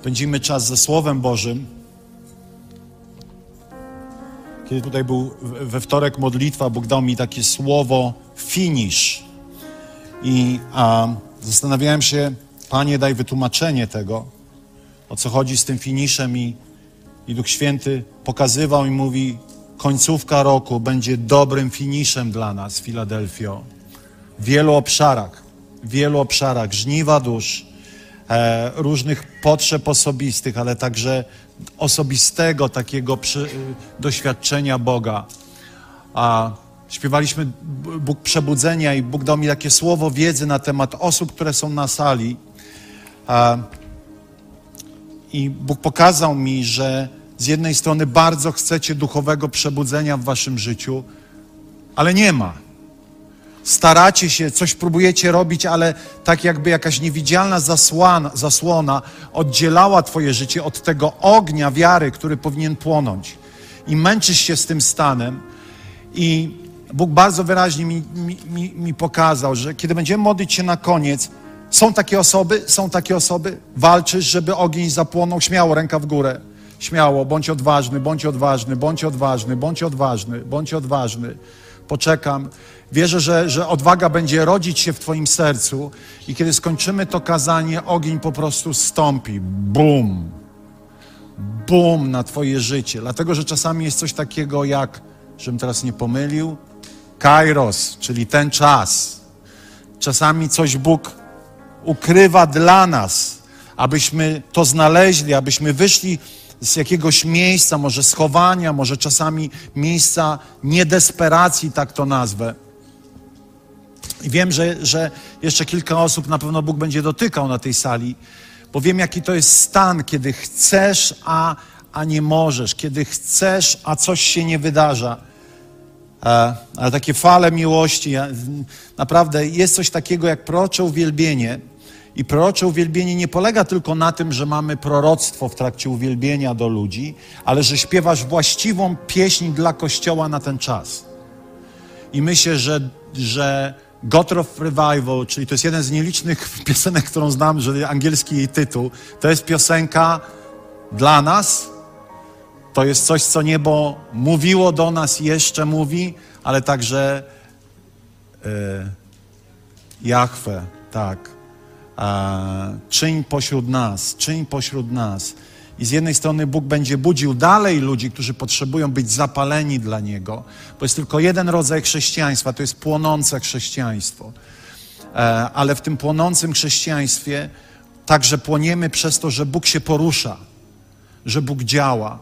Spędzimy czas ze Słowem Bożym. Kiedy tutaj był we wtorek modlitwa, Bóg dał mi takie słowo finish. I a, zastanawiałem się, Panie, daj wytłumaczenie tego, o co chodzi z tym finiszem. I, I Duch Święty pokazywał i mówi, końcówka roku będzie dobrym finiszem dla nas, Filadelfio. W wielu obszarach, w wielu obszarach, żniwa dusz, różnych potrzeb osobistych, ale także osobistego takiego przy, doświadczenia Boga. A śpiewaliśmy Bóg przebudzenia i Bóg dał mi takie słowo wiedzy na temat osób, które są na sali. I Bóg pokazał mi, że z jednej strony bardzo chcecie duchowego przebudzenia w waszym życiu, ale nie ma staracie się, coś próbujecie robić, ale tak jakby jakaś niewidzialna zasłana, zasłona oddzielała Twoje życie od tego ognia wiary, który powinien płonąć. I męczysz się z tym stanem. I Bóg bardzo wyraźnie mi, mi, mi pokazał, że kiedy będziemy modlić się na koniec, są takie osoby, są takie osoby, walczysz, żeby ogień zapłonął, śmiało, ręka w górę. Śmiało, bądź odważny, bądź odważny, bądź odważny, bądź odważny, bądź odważny. Poczekam. Wierzę, że, że odwaga będzie rodzić się w Twoim sercu i kiedy skończymy to kazanie, ogień po prostu stąpi. Bum! Bum na Twoje życie. Dlatego, że czasami jest coś takiego jak, żebym teraz nie pomylił, kairos, czyli ten czas. Czasami coś Bóg ukrywa dla nas, abyśmy to znaleźli, abyśmy wyszli z jakiegoś miejsca, może schowania, może czasami miejsca niedesperacji, tak to nazwę. I wiem, że, że jeszcze kilka osób na pewno Bóg będzie dotykał na tej sali, bo wiem, jaki to jest stan, kiedy chcesz, a, a nie możesz, kiedy chcesz, a coś się nie wydarza. E, ale takie fale miłości, naprawdę jest coś takiego jak prorocze uwielbienie. I prorocze uwielbienie nie polega tylko na tym, że mamy proroctwo w trakcie uwielbienia do ludzi, ale że śpiewasz właściwą pieśń dla Kościoła na ten czas. I myślę, że, że God of Revival, czyli to jest jeden z nielicznych piosenek, którą znam, że angielski jej tytuł, to jest piosenka dla nas. To jest coś, co niebo mówiło do nas jeszcze mówi, ale także yy, Jachwę, tak. Czyń pośród nas, czyń pośród nas. I z jednej strony Bóg będzie budził dalej ludzi, którzy potrzebują być zapaleni dla Niego, bo jest tylko jeden rodzaj chrześcijaństwa, to jest płonące chrześcijaństwo. E, ale w tym płonącym chrześcijaństwie także płoniemy przez to, że Bóg się porusza, że Bóg działa.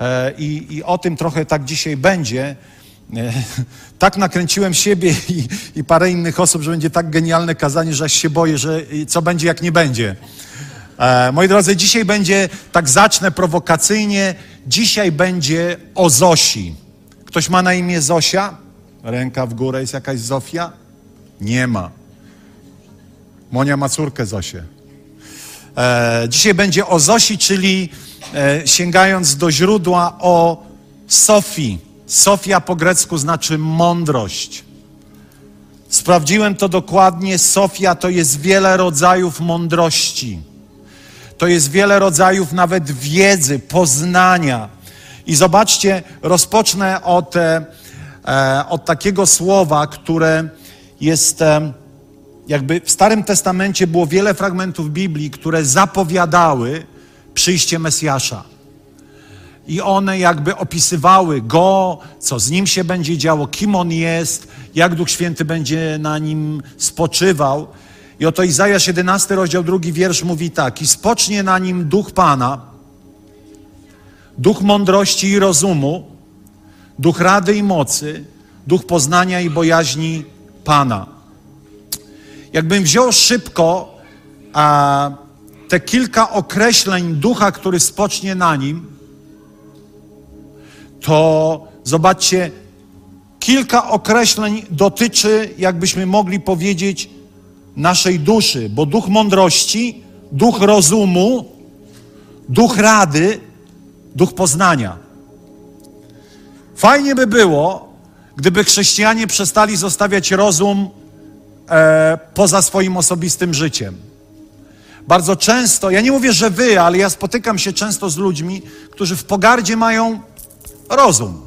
E, I, i o tym trochę tak dzisiaj będzie. Tak nakręciłem siebie i, i, parę innych osób, że będzie tak genialne kazanie, że aż się boję, że co będzie, jak nie będzie. E, moi drodzy, dzisiaj będzie, tak zacznę prowokacyjnie, dzisiaj będzie o Zosi. Ktoś ma na imię Zosia? Ręka w górę, jest jakaś Zofia? Nie ma. Monia ma córkę Zosię. E, dzisiaj będzie o Zosi, czyli e, sięgając do źródła o Sofii. Sofia po grecku znaczy mądrość. Sprawdziłem to dokładnie. Sofia to jest wiele rodzajów mądrości. To jest wiele rodzajów nawet wiedzy, poznania. I zobaczcie, rozpocznę od, e, od takiego słowa, które jest e, jakby w Starym Testamencie było wiele fragmentów Biblii, które zapowiadały przyjście Mesjasza i one jakby opisywały go, co z nim się będzie działo, kim on jest, jak Duch Święty będzie na nim spoczywał. I oto Izajasz 11, rozdział drugi wiersz mówi tak: I spocznie na nim duch Pana, duch mądrości i rozumu, duch rady i mocy, duch poznania i bojaźni Pana. Jakbym wziął szybko a, te kilka określeń ducha, który spocznie na nim, to zobaczcie, kilka określeń dotyczy, jakbyśmy mogli powiedzieć, naszej duszy, bo duch mądrości, duch rozumu, duch rady, duch poznania. Fajnie by było, gdyby chrześcijanie przestali zostawiać rozum e, poza swoim osobistym życiem. Bardzo często, ja nie mówię, że wy, ale ja spotykam się często z ludźmi, którzy w pogardzie mają rozum.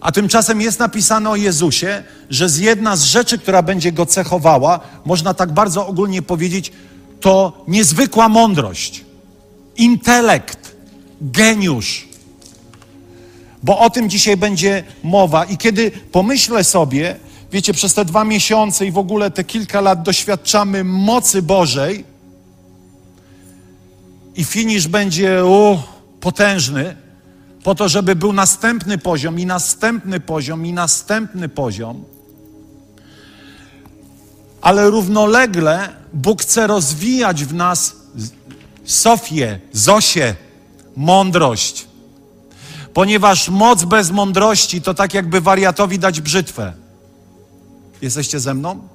A tymczasem jest napisane o Jezusie, że z jedna z rzeczy, która będzie go cechowała, można tak bardzo ogólnie powiedzieć, to niezwykła mądrość, intelekt, geniusz. Bo o tym dzisiaj będzie mowa. I kiedy pomyślę sobie, wiecie, przez te dwa miesiące i w ogóle te kilka lat doświadczamy mocy Bożej, i finisz będzie u, potężny, po to, żeby był następny poziom, i następny poziom, i następny poziom. Ale równolegle Bóg chce rozwijać w nas Sofię, Zosię, mądrość. Ponieważ moc bez mądrości to tak, jakby wariatowi dać brzytwę. Jesteście ze mną?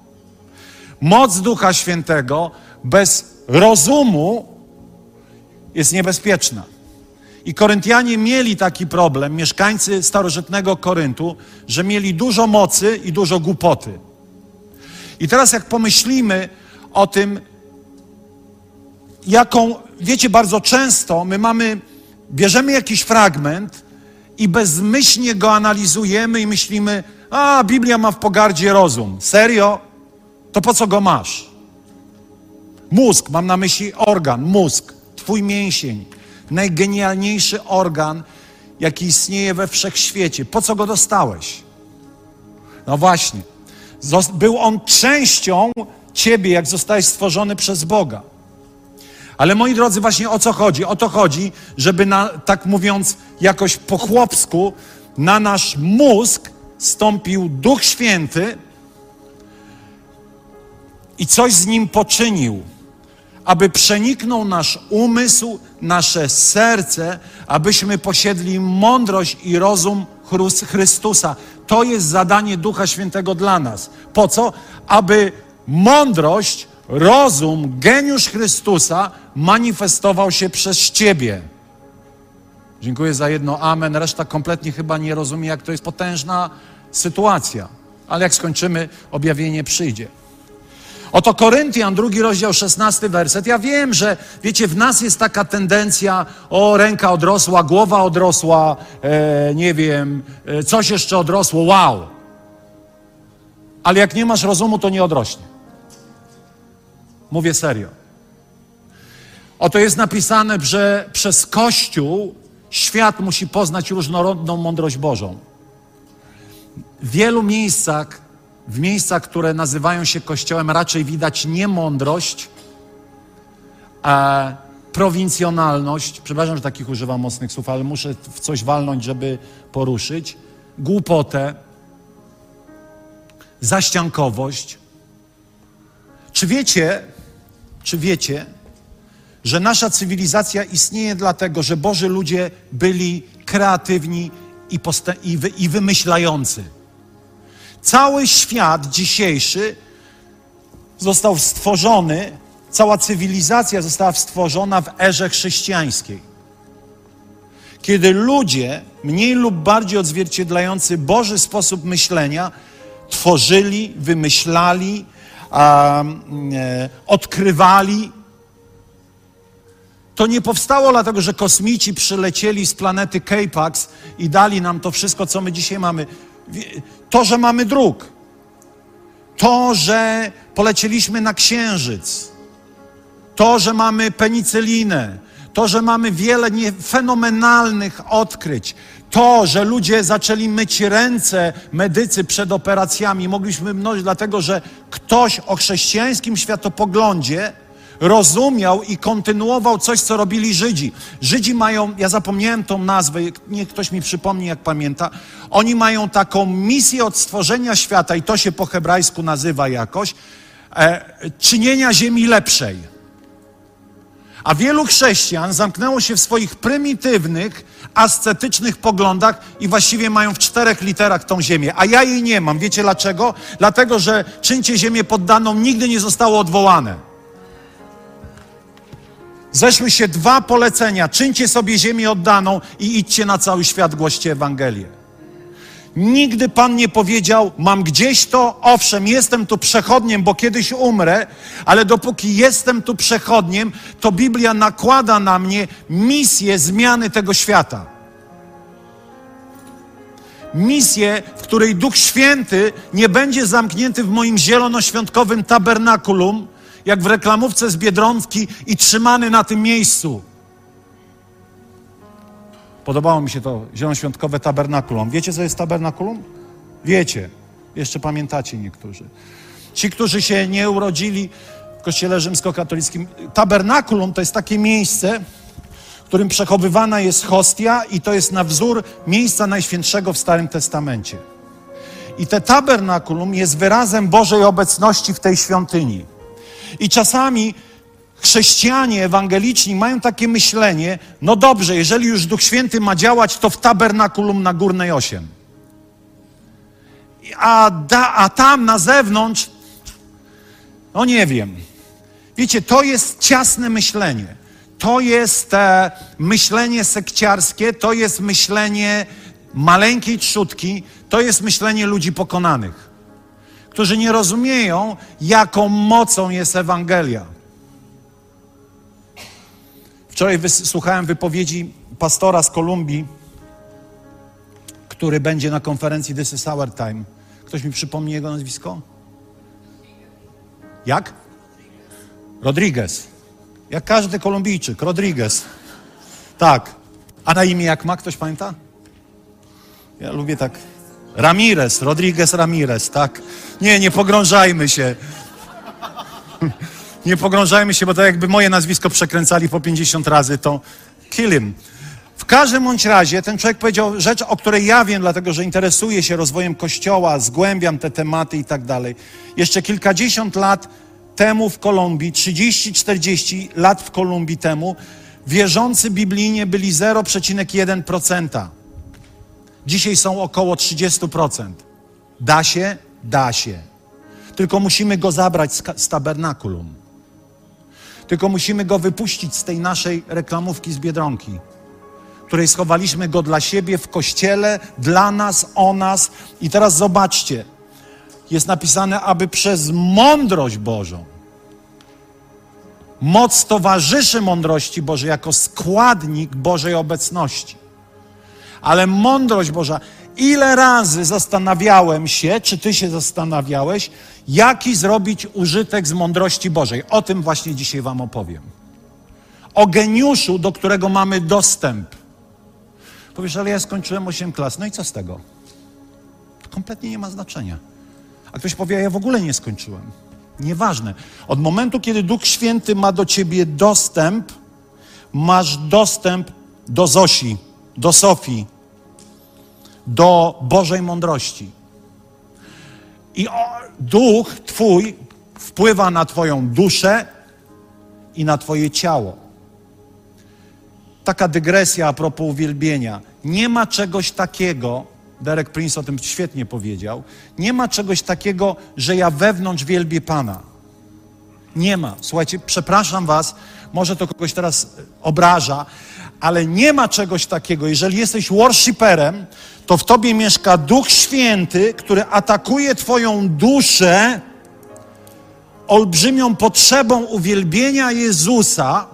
Moc Ducha Świętego bez rozumu jest niebezpieczna. I Koryntianie mieli taki problem, mieszkańcy starożytnego Koryntu, że mieli dużo mocy i dużo głupoty. I teraz, jak pomyślimy o tym, jaką, wiecie, bardzo często my mamy, bierzemy jakiś fragment i bezmyślnie go analizujemy i myślimy, a Biblia ma w pogardzie rozum. Serio? To po co go masz? Mózg, mam na myśli organ, mózg, twój mięsień, najgenialniejszy organ, jaki istnieje we wszechświecie. Po co go dostałeś? No właśnie. Był on częścią ciebie, jak zostałeś stworzony przez Boga. Ale moi drodzy, właśnie o co chodzi? O to chodzi, żeby na, tak mówiąc jakoś po chłopsku, na nasz mózg stąpił Duch Święty i coś z nim poczynił aby przeniknął nasz umysł, nasze serce, abyśmy posiedli mądrość i rozum Chrystusa. To jest zadanie Ducha Świętego dla nas. Po co? Aby mądrość, rozum, geniusz Chrystusa manifestował się przez Ciebie. Dziękuję za jedno amen. Reszta kompletnie chyba nie rozumie, jak to jest potężna sytuacja. Ale jak skończymy, objawienie przyjdzie. Oto Koryntian, drugi rozdział, szesnasty werset. Ja wiem, że wiecie, w nas jest taka tendencja, o ręka odrosła, głowa odrosła, e, nie wiem, e, coś jeszcze odrosło, wow. Ale jak nie masz rozumu, to nie odrośnie. Mówię serio. Oto jest napisane, że przez Kościół świat musi poznać różnorodną mądrość Bożą. W wielu miejscach w miejscach, które nazywają się kościołem, raczej widać nie mądrość, a prowincjonalność. Przepraszam, że takich używam mocnych słów, ale muszę w coś walnąć, żeby poruszyć. Głupotę, zaściankowość. Czy wiecie, czy wiecie, że nasza cywilizacja istnieje dlatego, że Boży ludzie byli kreatywni i, i, wy i wymyślający? Cały świat dzisiejszy został stworzony, cała cywilizacja została stworzona w erze chrześcijańskiej. Kiedy ludzie, mniej lub bardziej odzwierciedlający Boży sposób myślenia, tworzyli, wymyślali, um, e, odkrywali, to nie powstało dlatego, że kosmici przylecieli z planety K-Pax i dali nam to wszystko, co my dzisiaj mamy. To, że mamy dróg, to, że polecieliśmy na księżyc, to, że mamy penicylinę, to, że mamy wiele fenomenalnych odkryć, to, że ludzie zaczęli myć ręce medycy przed operacjami, mogliśmy mnożyć, dlatego że ktoś o chrześcijańskim światopoglądzie rozumiał i kontynuował coś, co robili Żydzi. Żydzi mają, ja zapomniałem tą nazwę, niech ktoś mi przypomni, jak pamięta. Oni mają taką misję od stworzenia świata, i to się po hebrajsku nazywa jakoś, e, czynienia ziemi lepszej. A wielu chrześcijan zamknęło się w swoich prymitywnych, ascetycznych poglądach i właściwie mają w czterech literach tą ziemię. A ja jej nie mam. Wiecie dlaczego? Dlatego, że czyńcie ziemię poddaną nigdy nie zostało odwołane. Zeszły się dwa polecenia. Czyńcie sobie ziemię oddaną i idźcie na cały świat, głoście Ewangelię. Nigdy Pan nie powiedział, mam gdzieś to, owszem, jestem tu przechodniem, bo kiedyś umrę, ale dopóki jestem tu przechodniem, to Biblia nakłada na mnie misję zmiany tego świata. Misję, w której Duch Święty nie będzie zamknięty w moim zielonoświątkowym tabernakulum, jak w reklamówce z Biedronki i trzymany na tym miejscu. Podobało mi się to zielonoświątkowe tabernakulum. Wiecie, co jest tabernakulum? Wiecie. Jeszcze pamiętacie niektórzy. Ci, którzy się nie urodzili w kościele rzymskokatolickim. Tabernakulum to jest takie miejsce, w którym przechowywana jest hostia i to jest na wzór miejsca najświętszego w Starym Testamencie. I te tabernakulum jest wyrazem Bożej obecności w tej świątyni. I czasami chrześcijanie ewangeliczni mają takie myślenie, no dobrze, jeżeli już Duch Święty ma działać, to w tabernakulum na Górnej 8. A, da, a tam na zewnątrz, no nie wiem. Wiecie, to jest ciasne myślenie. To jest e, myślenie sekciarskie, to jest myślenie maleńkiej trzutki, to jest myślenie ludzi pokonanych, którzy nie rozumieją, jaką mocą jest Ewangelia. Wczoraj wysłuchałem wypowiedzi pastora z Kolumbii, który będzie na konferencji This is Our Time. Ktoś mi przypomni jego nazwisko? Jak? Rodriguez. Jak każdy Kolumbijczyk, Rodriguez. Tak. A na imię jak ma? Ktoś pamięta? Ja lubię tak. Ramirez, Rodriguez Ramirez, tak? Nie, nie pogrążajmy się. Nie pogrążajmy się, bo to jakby moje nazwisko przekręcali po 50 razy, to kill him. W każdym bądź razie ten człowiek powiedział rzecz, o której ja wiem, dlatego że interesuję się rozwojem Kościoła, zgłębiam te tematy i tak dalej. Jeszcze kilkadziesiąt lat temu w Kolumbii, 30-40 lat w Kolumbii temu, wierzący biblijnie byli 0,1%. Dzisiaj są około 30%. Da się? Da się. Tylko musimy go zabrać z, z tabernakulum. Tylko musimy go wypuścić z tej naszej reklamówki z Biedronki, której schowaliśmy go dla siebie w kościele, dla nas, o nas. I teraz zobaczcie, jest napisane, aby przez mądrość Bożą, moc towarzyszy mądrości Bożej jako składnik Bożej obecności. Ale mądrość Boża, ile razy zastanawiałem się, czy ty się zastanawiałeś, jaki zrobić użytek z mądrości Bożej. O tym właśnie dzisiaj Wam opowiem. O geniuszu, do którego mamy dostęp. Powiesz, ale ja skończyłem 8 klas. No i co z tego? To kompletnie nie ma znaczenia. A ktoś powie, ja w ogóle nie skończyłem. Nieważne. Od momentu, kiedy Duch Święty ma do ciebie dostęp, masz dostęp do Zosi, do Sofii, do Bożej mądrości. I duch Twój wpływa na Twoją duszę i na Twoje ciało. Taka dygresja a propos uwielbienia. Nie ma czegoś takiego, Derek Prince o tym świetnie powiedział, nie ma czegoś takiego, że ja wewnątrz wielbię Pana. Nie ma. Słuchajcie, przepraszam Was, może to kogoś teraz obraża, ale nie ma czegoś takiego. Jeżeli jesteś worshiperem, to w tobie mieszka Duch Święty, który atakuje Twoją duszę olbrzymią potrzebą uwielbienia Jezusa,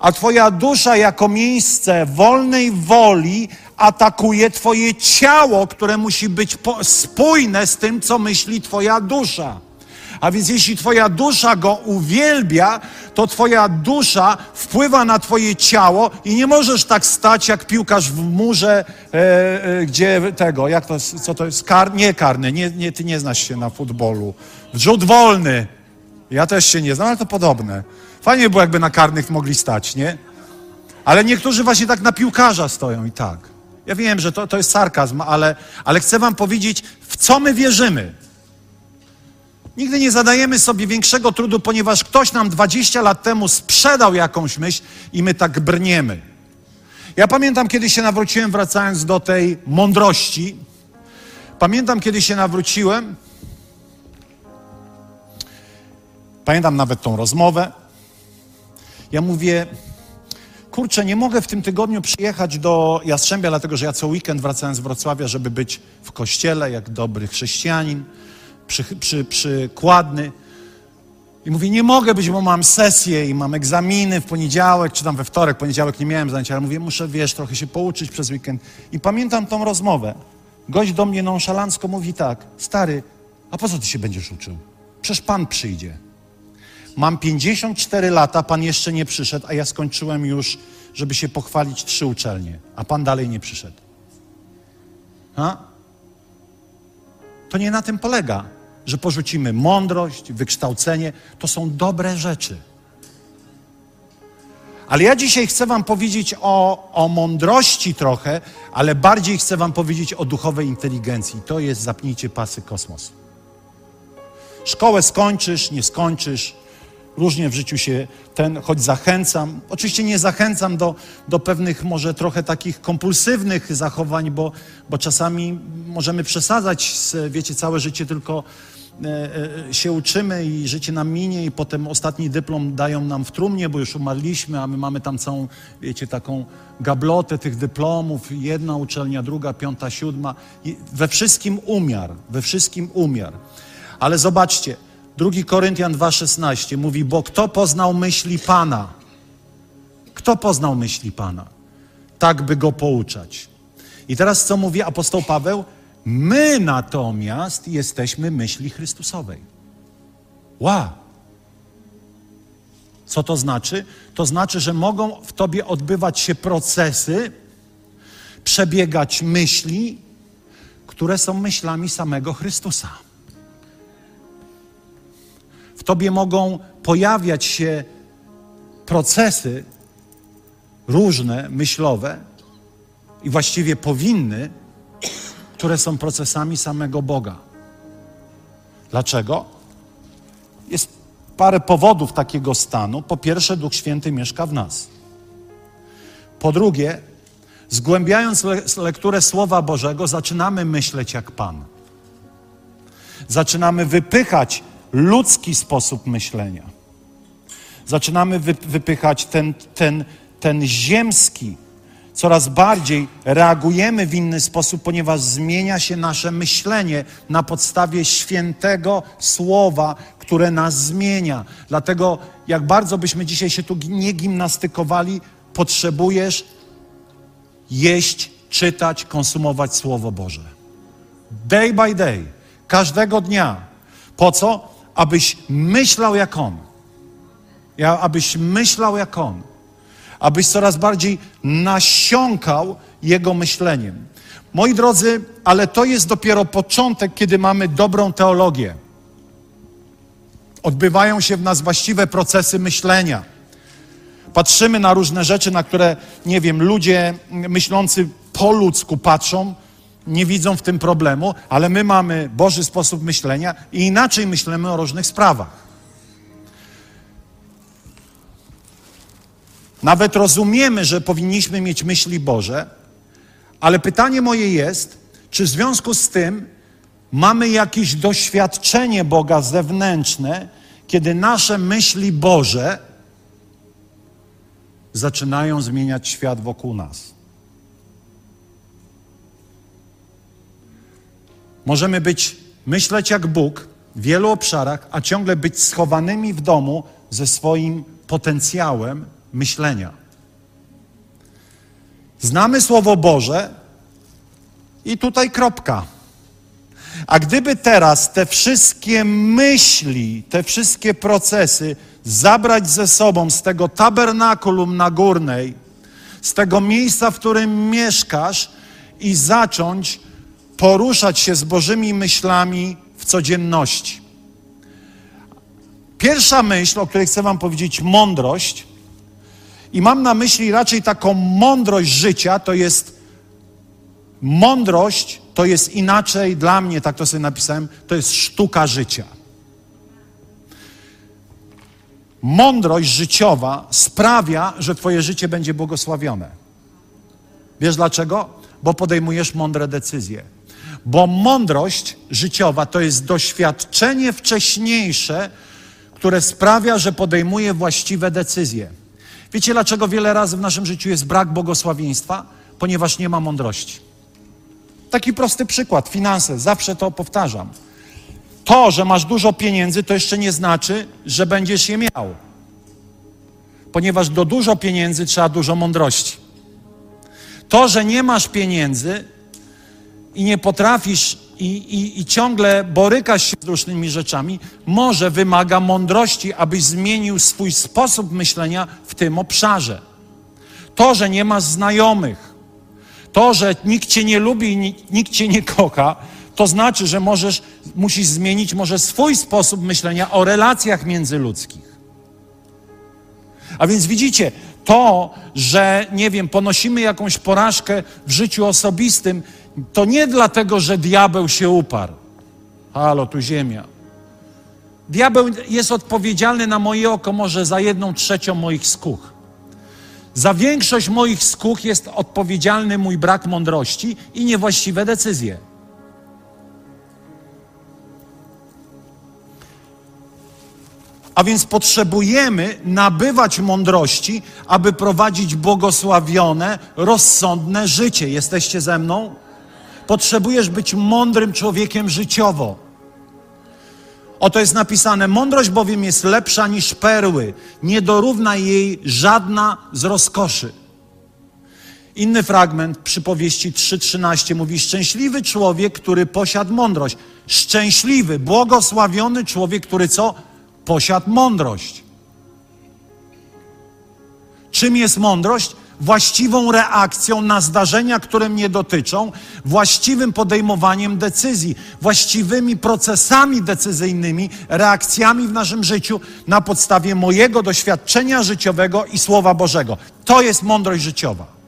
a Twoja dusza jako miejsce wolnej woli atakuje Twoje ciało, które musi być spójne z tym, co myśli Twoja dusza. A więc jeśli Twoja dusza go uwielbia, to Twoja dusza wpływa na Twoje ciało i nie możesz tak stać jak piłkarz w murze, e, e, gdzie tego, jak to, co to jest, kar, nie karny, nie, nie, Ty nie znasz się na futbolu. Wrzut wolny. Ja też się nie znam, ale to podobne. Fajnie było, jakby na karnych mogli stać, nie? Ale niektórzy właśnie tak na piłkarza stoją i tak. Ja wiem, że to, to jest sarkazm, ale, ale chcę Wam powiedzieć, w co my wierzymy. Nigdy nie zadajemy sobie większego trudu, ponieważ ktoś nam 20 lat temu sprzedał jakąś myśl i my tak brniemy. Ja pamiętam, kiedy się nawróciłem, wracając do tej mądrości. Pamiętam, kiedy się nawróciłem. Pamiętam nawet tą rozmowę. Ja mówię, kurczę, nie mogę w tym tygodniu przyjechać do Jastrzębia, dlatego że ja co weekend wracałem z Wrocławia, żeby być w kościele jak dobry chrześcijanin, przy, przy, przykładny. I mówię, nie mogę być, bo mam sesję i mam egzaminy w poniedziałek, czy tam we wtorek, poniedziałek nie miałem zajęcia, ale mówię, muszę, wiesz, trochę się pouczyć przez weekend. I pamiętam tą rozmowę. Gość do mnie nonszalancko mówi tak, stary, a po co ty się będziesz uczył? Przecież Pan przyjdzie. Mam 54 lata, Pan jeszcze nie przyszedł, a ja skończyłem już, żeby się pochwalić, trzy uczelnie, a Pan dalej nie przyszedł. Ha? To nie na tym polega, że porzucimy mądrość, wykształcenie. To są dobre rzeczy. Ale ja dzisiaj chcę Wam powiedzieć o, o mądrości trochę, ale bardziej chcę Wam powiedzieć o duchowej inteligencji. To jest zapnijcie pasy kosmos. Szkołę skończysz, nie skończysz, Różnie w życiu się ten, choć zachęcam. Oczywiście nie zachęcam do, do pewnych może trochę takich kompulsywnych zachowań, bo, bo czasami możemy przesadzać, wiecie, całe życie tylko się uczymy i życie nam minie i potem ostatni dyplom dają nam w trumnie, bo już umarliśmy, a my mamy tam całą, wiecie, taką gablotę tych dyplomów, jedna uczelnia, druga, piąta, siódma. I we wszystkim umiar, we wszystkim umiar. Ale zobaczcie, 2 Koryntian 2,16 mówi, bo kto poznał myśli Pana? Kto poznał myśli Pana? Tak, by go pouczać. I teraz co mówi apostoł Paweł? My natomiast jesteśmy myśli Chrystusowej. Wow! Co to znaczy? To znaczy, że mogą w tobie odbywać się procesy, przebiegać myśli, które są myślami samego Chrystusa. W tobie mogą pojawiać się procesy różne, myślowe i właściwie powinny, które są procesami samego Boga. Dlaczego? Jest parę powodów takiego stanu. Po pierwsze, Duch Święty mieszka w nas. Po drugie, zgłębiając le lekturę Słowa Bożego, zaczynamy myśleć jak Pan. Zaczynamy wypychać ludzki sposób myślenia. Zaczynamy wypychać ten, ten, ten ziemski. Coraz bardziej reagujemy w inny sposób, ponieważ zmienia się nasze myślenie na podstawie świętego słowa, które nas zmienia. Dlatego, jak bardzo byśmy dzisiaj się tu nie gimnastykowali, potrzebujesz jeść, czytać, konsumować Słowo Boże. Day by day, każdego dnia. Po co? abyś myślał jak On. Ja, abyś myślał jak On. Abyś coraz bardziej nasiąkał Jego myśleniem. Moi drodzy, ale to jest dopiero początek, kiedy mamy dobrą teologię. Odbywają się w nas właściwe procesy myślenia. Patrzymy na różne rzeczy, na które, nie wiem, ludzie myślący po ludzku patrzą, nie widzą w tym problemu, ale my mamy Boży sposób myślenia i inaczej myślimy o różnych sprawach. Nawet rozumiemy, że powinniśmy mieć myśli Boże, ale pytanie moje jest, czy w związku z tym mamy jakieś doświadczenie Boga zewnętrzne, kiedy nasze myśli Boże zaczynają zmieniać świat wokół nas. Możemy być, myśleć jak Bóg w wielu obszarach, a ciągle być schowanymi w domu ze swoim potencjałem myślenia. Znamy Słowo Boże i tutaj kropka. A gdyby teraz te wszystkie myśli, te wszystkie procesy zabrać ze sobą z tego tabernakulum na górnej, z tego miejsca, w którym mieszkasz i zacząć poruszać się z Bożymi myślami w codzienności. Pierwsza myśl, o której chcę Wam powiedzieć, mądrość, i mam na myśli raczej taką mądrość życia, to jest mądrość, to jest inaczej dla mnie, tak to sobie napisałem, to jest sztuka życia. Mądrość życiowa sprawia, że Twoje życie będzie błogosławione. Wiesz dlaczego? Bo podejmujesz mądre decyzje. Bo mądrość życiowa to jest doświadczenie wcześniejsze, które sprawia, że podejmuje właściwe decyzje. Wiecie, dlaczego wiele razy w naszym życiu jest brak błogosławieństwa? Ponieważ nie ma mądrości. Taki prosty przykład, finanse, zawsze to powtarzam. To, że masz dużo pieniędzy, to jeszcze nie znaczy, że będziesz je miał. Ponieważ do dużo pieniędzy trzeba dużo mądrości. To, że nie masz pieniędzy i nie potrafisz i, i, i ciągle borykasz się z różnymi rzeczami, może wymaga mądrości, abyś zmienił swój sposób myślenia w tym obszarze. To, że nie masz znajomych, to, że nikt cię nie lubi i nikt cię nie kocha, to znaczy, że możesz, musisz zmienić może swój sposób myślenia o relacjach międzyludzkich. A więc widzicie, to, że nie wiem, ponosimy jakąś porażkę w życiu osobistym, to nie dlatego, że diabeł się uparł. Halo, tu ziemia. Diabeł jest odpowiedzialny na moje oko może za jedną trzecią moich skuch. Za większość moich skuch jest odpowiedzialny mój brak mądrości i niewłaściwe decyzje. A więc potrzebujemy nabywać mądrości, aby prowadzić błogosławione, rozsądne życie. Jesteście ze mną? Potrzebujesz być mądrym człowiekiem życiowo. Oto jest napisane: Mądrość bowiem jest lepsza niż perły, nie dorówna jej żadna z rozkoszy. Inny fragment przypowieści 3:13 mówi: Szczęśliwy człowiek, który posiadł mądrość. Szczęśliwy, błogosławiony człowiek, który co? Posiadł mądrość. Czym jest mądrość? Właściwą reakcją na zdarzenia, które mnie dotyczą, właściwym podejmowaniem decyzji, właściwymi procesami decyzyjnymi, reakcjami w naszym życiu na podstawie mojego doświadczenia życiowego i Słowa Bożego. To jest mądrość życiowa.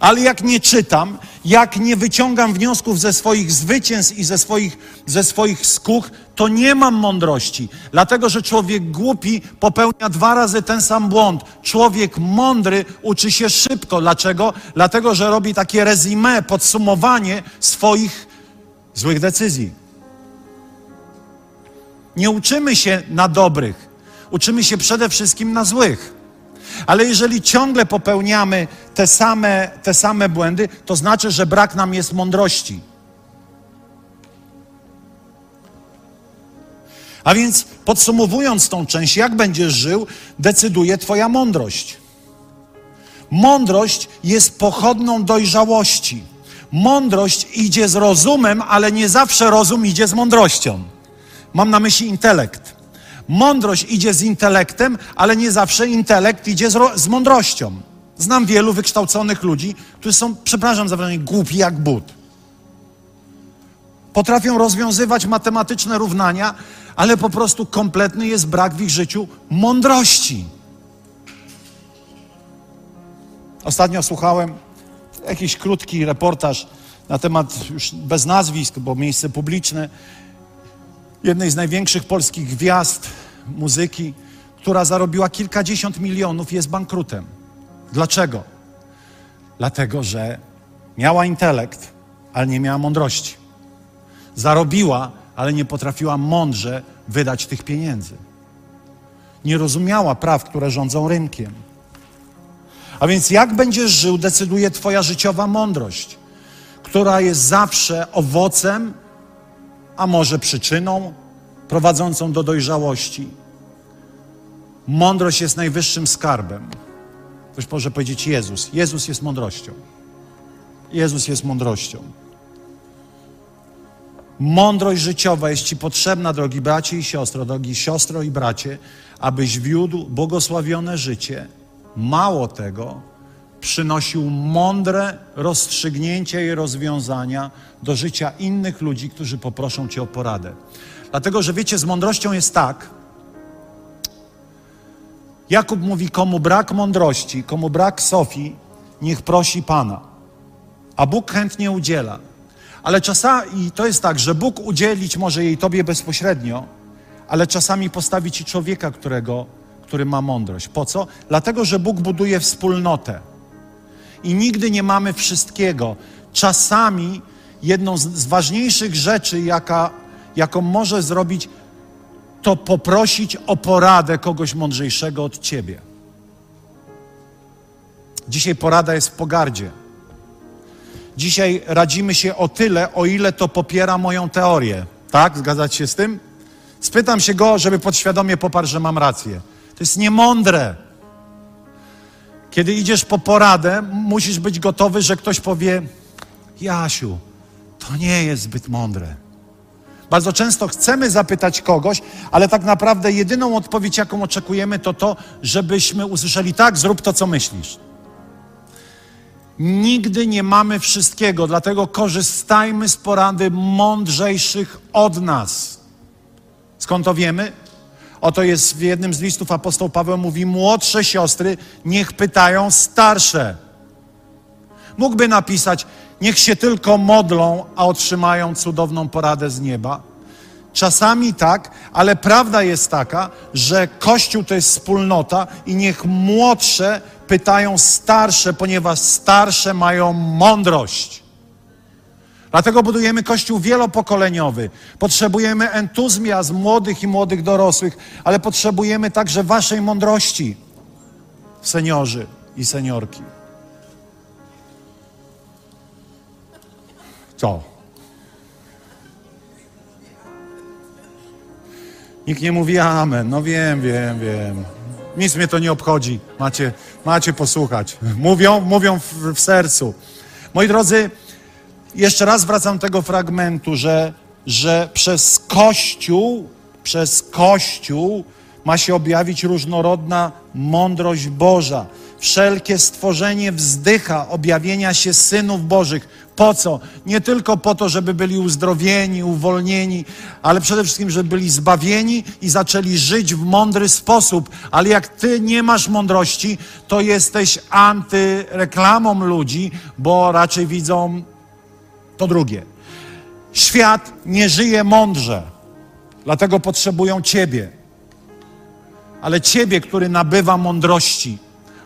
Ale jak nie czytam, jak nie wyciągam wniosków ze swoich zwycięstw i ze swoich, ze swoich skuch, to nie mam mądrości. Dlatego, że człowiek głupi popełnia dwa razy ten sam błąd. Człowiek mądry uczy się szybko. Dlaczego? Dlatego, że robi takie rezime, podsumowanie swoich złych decyzji. Nie uczymy się na dobrych, uczymy się przede wszystkim na złych. Ale jeżeli ciągle popełniamy te same, te same błędy, to znaczy, że brak nam jest mądrości. A więc podsumowując tą część, jak będziesz żył, decyduje Twoja mądrość. Mądrość jest pochodną dojrzałości. Mądrość idzie z rozumem, ale nie zawsze rozum idzie z mądrością. Mam na myśli intelekt. Mądrość idzie z intelektem, ale nie zawsze intelekt idzie z, z mądrością. Znam wielu wykształconych ludzi, którzy są, przepraszam za wrażenie, głupi jak but. Potrafią rozwiązywać matematyczne równania, ale po prostu kompletny jest brak w ich życiu mądrości. Ostatnio słuchałem jakiś krótki reportaż na temat, już bez nazwisk, bo miejsce publiczne, jednej z największych polskich gwiazd muzyki, która zarobiła kilkadziesiąt milionów, jest bankrutem. Dlaczego? Dlatego, że miała intelekt, ale nie miała mądrości. Zarobiła, ale nie potrafiła mądrze wydać tych pieniędzy. Nie rozumiała praw, które rządzą rynkiem. A więc jak będziesz żył, decyduje Twoja życiowa mądrość, która jest zawsze owocem, a może przyczyną prowadzącą do dojrzałości. Mądrość jest najwyższym skarbem. Ktoś może powiedzieć Jezus. Jezus jest mądrością. Jezus jest mądrością. Mądrość życiowa jest Ci potrzebna, drogi bracie i siostro, drogi siostro i bracie, abyś wiódł błogosławione życie. Mało tego, przynosił mądre rozstrzygnięcia i rozwiązania do życia innych ludzi, którzy poproszą Cię o poradę. Dlatego, że wiecie, z mądrością jest tak. Jakub mówi, komu brak mądrości, komu brak Sofii, niech prosi Pana. A Bóg chętnie udziela. Ale czasami to jest tak, że Bóg udzielić może jej Tobie bezpośrednio, ale czasami postawi ci człowieka, którego, który ma mądrość. Po co? Dlatego, że Bóg buduje wspólnotę. I nigdy nie mamy wszystkiego. Czasami jedną z, ważniejszych rzeczy, jaka, jaką może zrobić, to poprosić o poradę kogoś mądrzejszego od ciebie. Dzisiaj porada jest w pogardzie. Dzisiaj radzimy się o tyle, o ile to popiera moją teorię. Tak? Zgadzać się z tym? Spytam się go, żeby podświadomie poparł, że mam rację. To jest niemądre. Kiedy idziesz po poradę, musisz być gotowy, że ktoś powie: Jasiu, to nie jest zbyt mądre. Bardzo często chcemy zapytać kogoś, ale tak naprawdę jedyną odpowiedź, jaką oczekujemy, to to, żebyśmy usłyszeli: tak, zrób to, co myślisz. Nigdy nie mamy wszystkiego, dlatego korzystajmy z porady mądrzejszych od nas. Skąd to wiemy? Oto jest w jednym z listów apostoł Paweł mówi: Młodsze siostry niech pytają starsze. Mógłby napisać: Niech się tylko modlą, a otrzymają cudowną poradę z nieba. Czasami tak, ale prawda jest taka, że Kościół to jest wspólnota i niech młodsze pytają starsze, ponieważ starsze mają mądrość. Dlatego budujemy Kościół wielopokoleniowy. Potrzebujemy entuzjazm młodych i młodych dorosłych, ale potrzebujemy także Waszej mądrości, seniorzy i seniorki. Co? Nikt nie mówi amen. No wiem, wiem, wiem. Nic mnie to nie obchodzi. Macie, macie posłuchać. Mówią, mówią w, w sercu. Moi drodzy, jeszcze raz wracam do tego fragmentu, że, że przez Kościół, przez Kościół ma się objawić różnorodna mądrość Boża. Wszelkie stworzenie wzdycha objawienia się synów Bożych. Po co? Nie tylko po to, żeby byli uzdrowieni, uwolnieni, ale przede wszystkim, żeby byli zbawieni i zaczęli żyć w mądry sposób. Ale jak ty nie masz mądrości, to jesteś antyreklamą ludzi, bo raczej widzą to drugie. Świat nie żyje mądrze, dlatego potrzebują ciebie. Ale ciebie, który nabywa mądrości,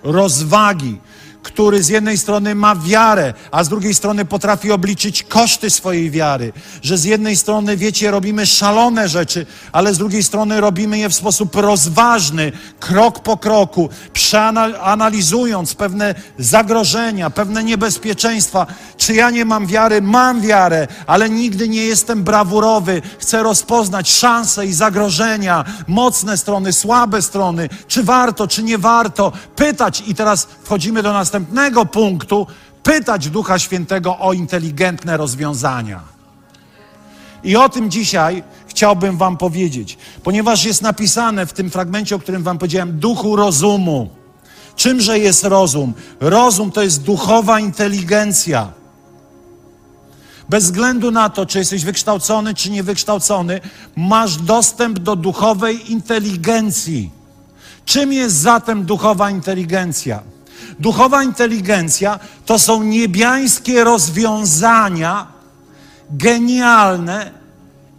rozwagi, który z jednej strony ma wiarę, a z drugiej strony potrafi obliczyć koszty swojej wiary. Że z jednej strony, wiecie, robimy szalone rzeczy, ale z drugiej strony robimy je w sposób rozważny, krok po kroku, przeanalizując pewne zagrożenia, pewne niebezpieczeństwa. Czy ja nie mam wiary? Mam wiarę, ale nigdy nie jestem brawurowy. Chcę rozpoznać szanse i zagrożenia, mocne strony, słabe strony, czy warto, czy nie warto, pytać. I teraz wchodzimy do następnego następnego punktu pytać Ducha Świętego o inteligentne rozwiązania. I o tym dzisiaj chciałbym Wam powiedzieć, ponieważ jest napisane w tym fragmencie, o którym Wam powiedziałem, duchu rozumu. Czymże jest rozum? Rozum to jest duchowa inteligencja. Bez względu na to, czy jesteś wykształcony, czy niewykształcony, masz dostęp do duchowej inteligencji. Czym jest zatem duchowa inteligencja? Duchowa inteligencja to są niebiańskie rozwiązania, genialne,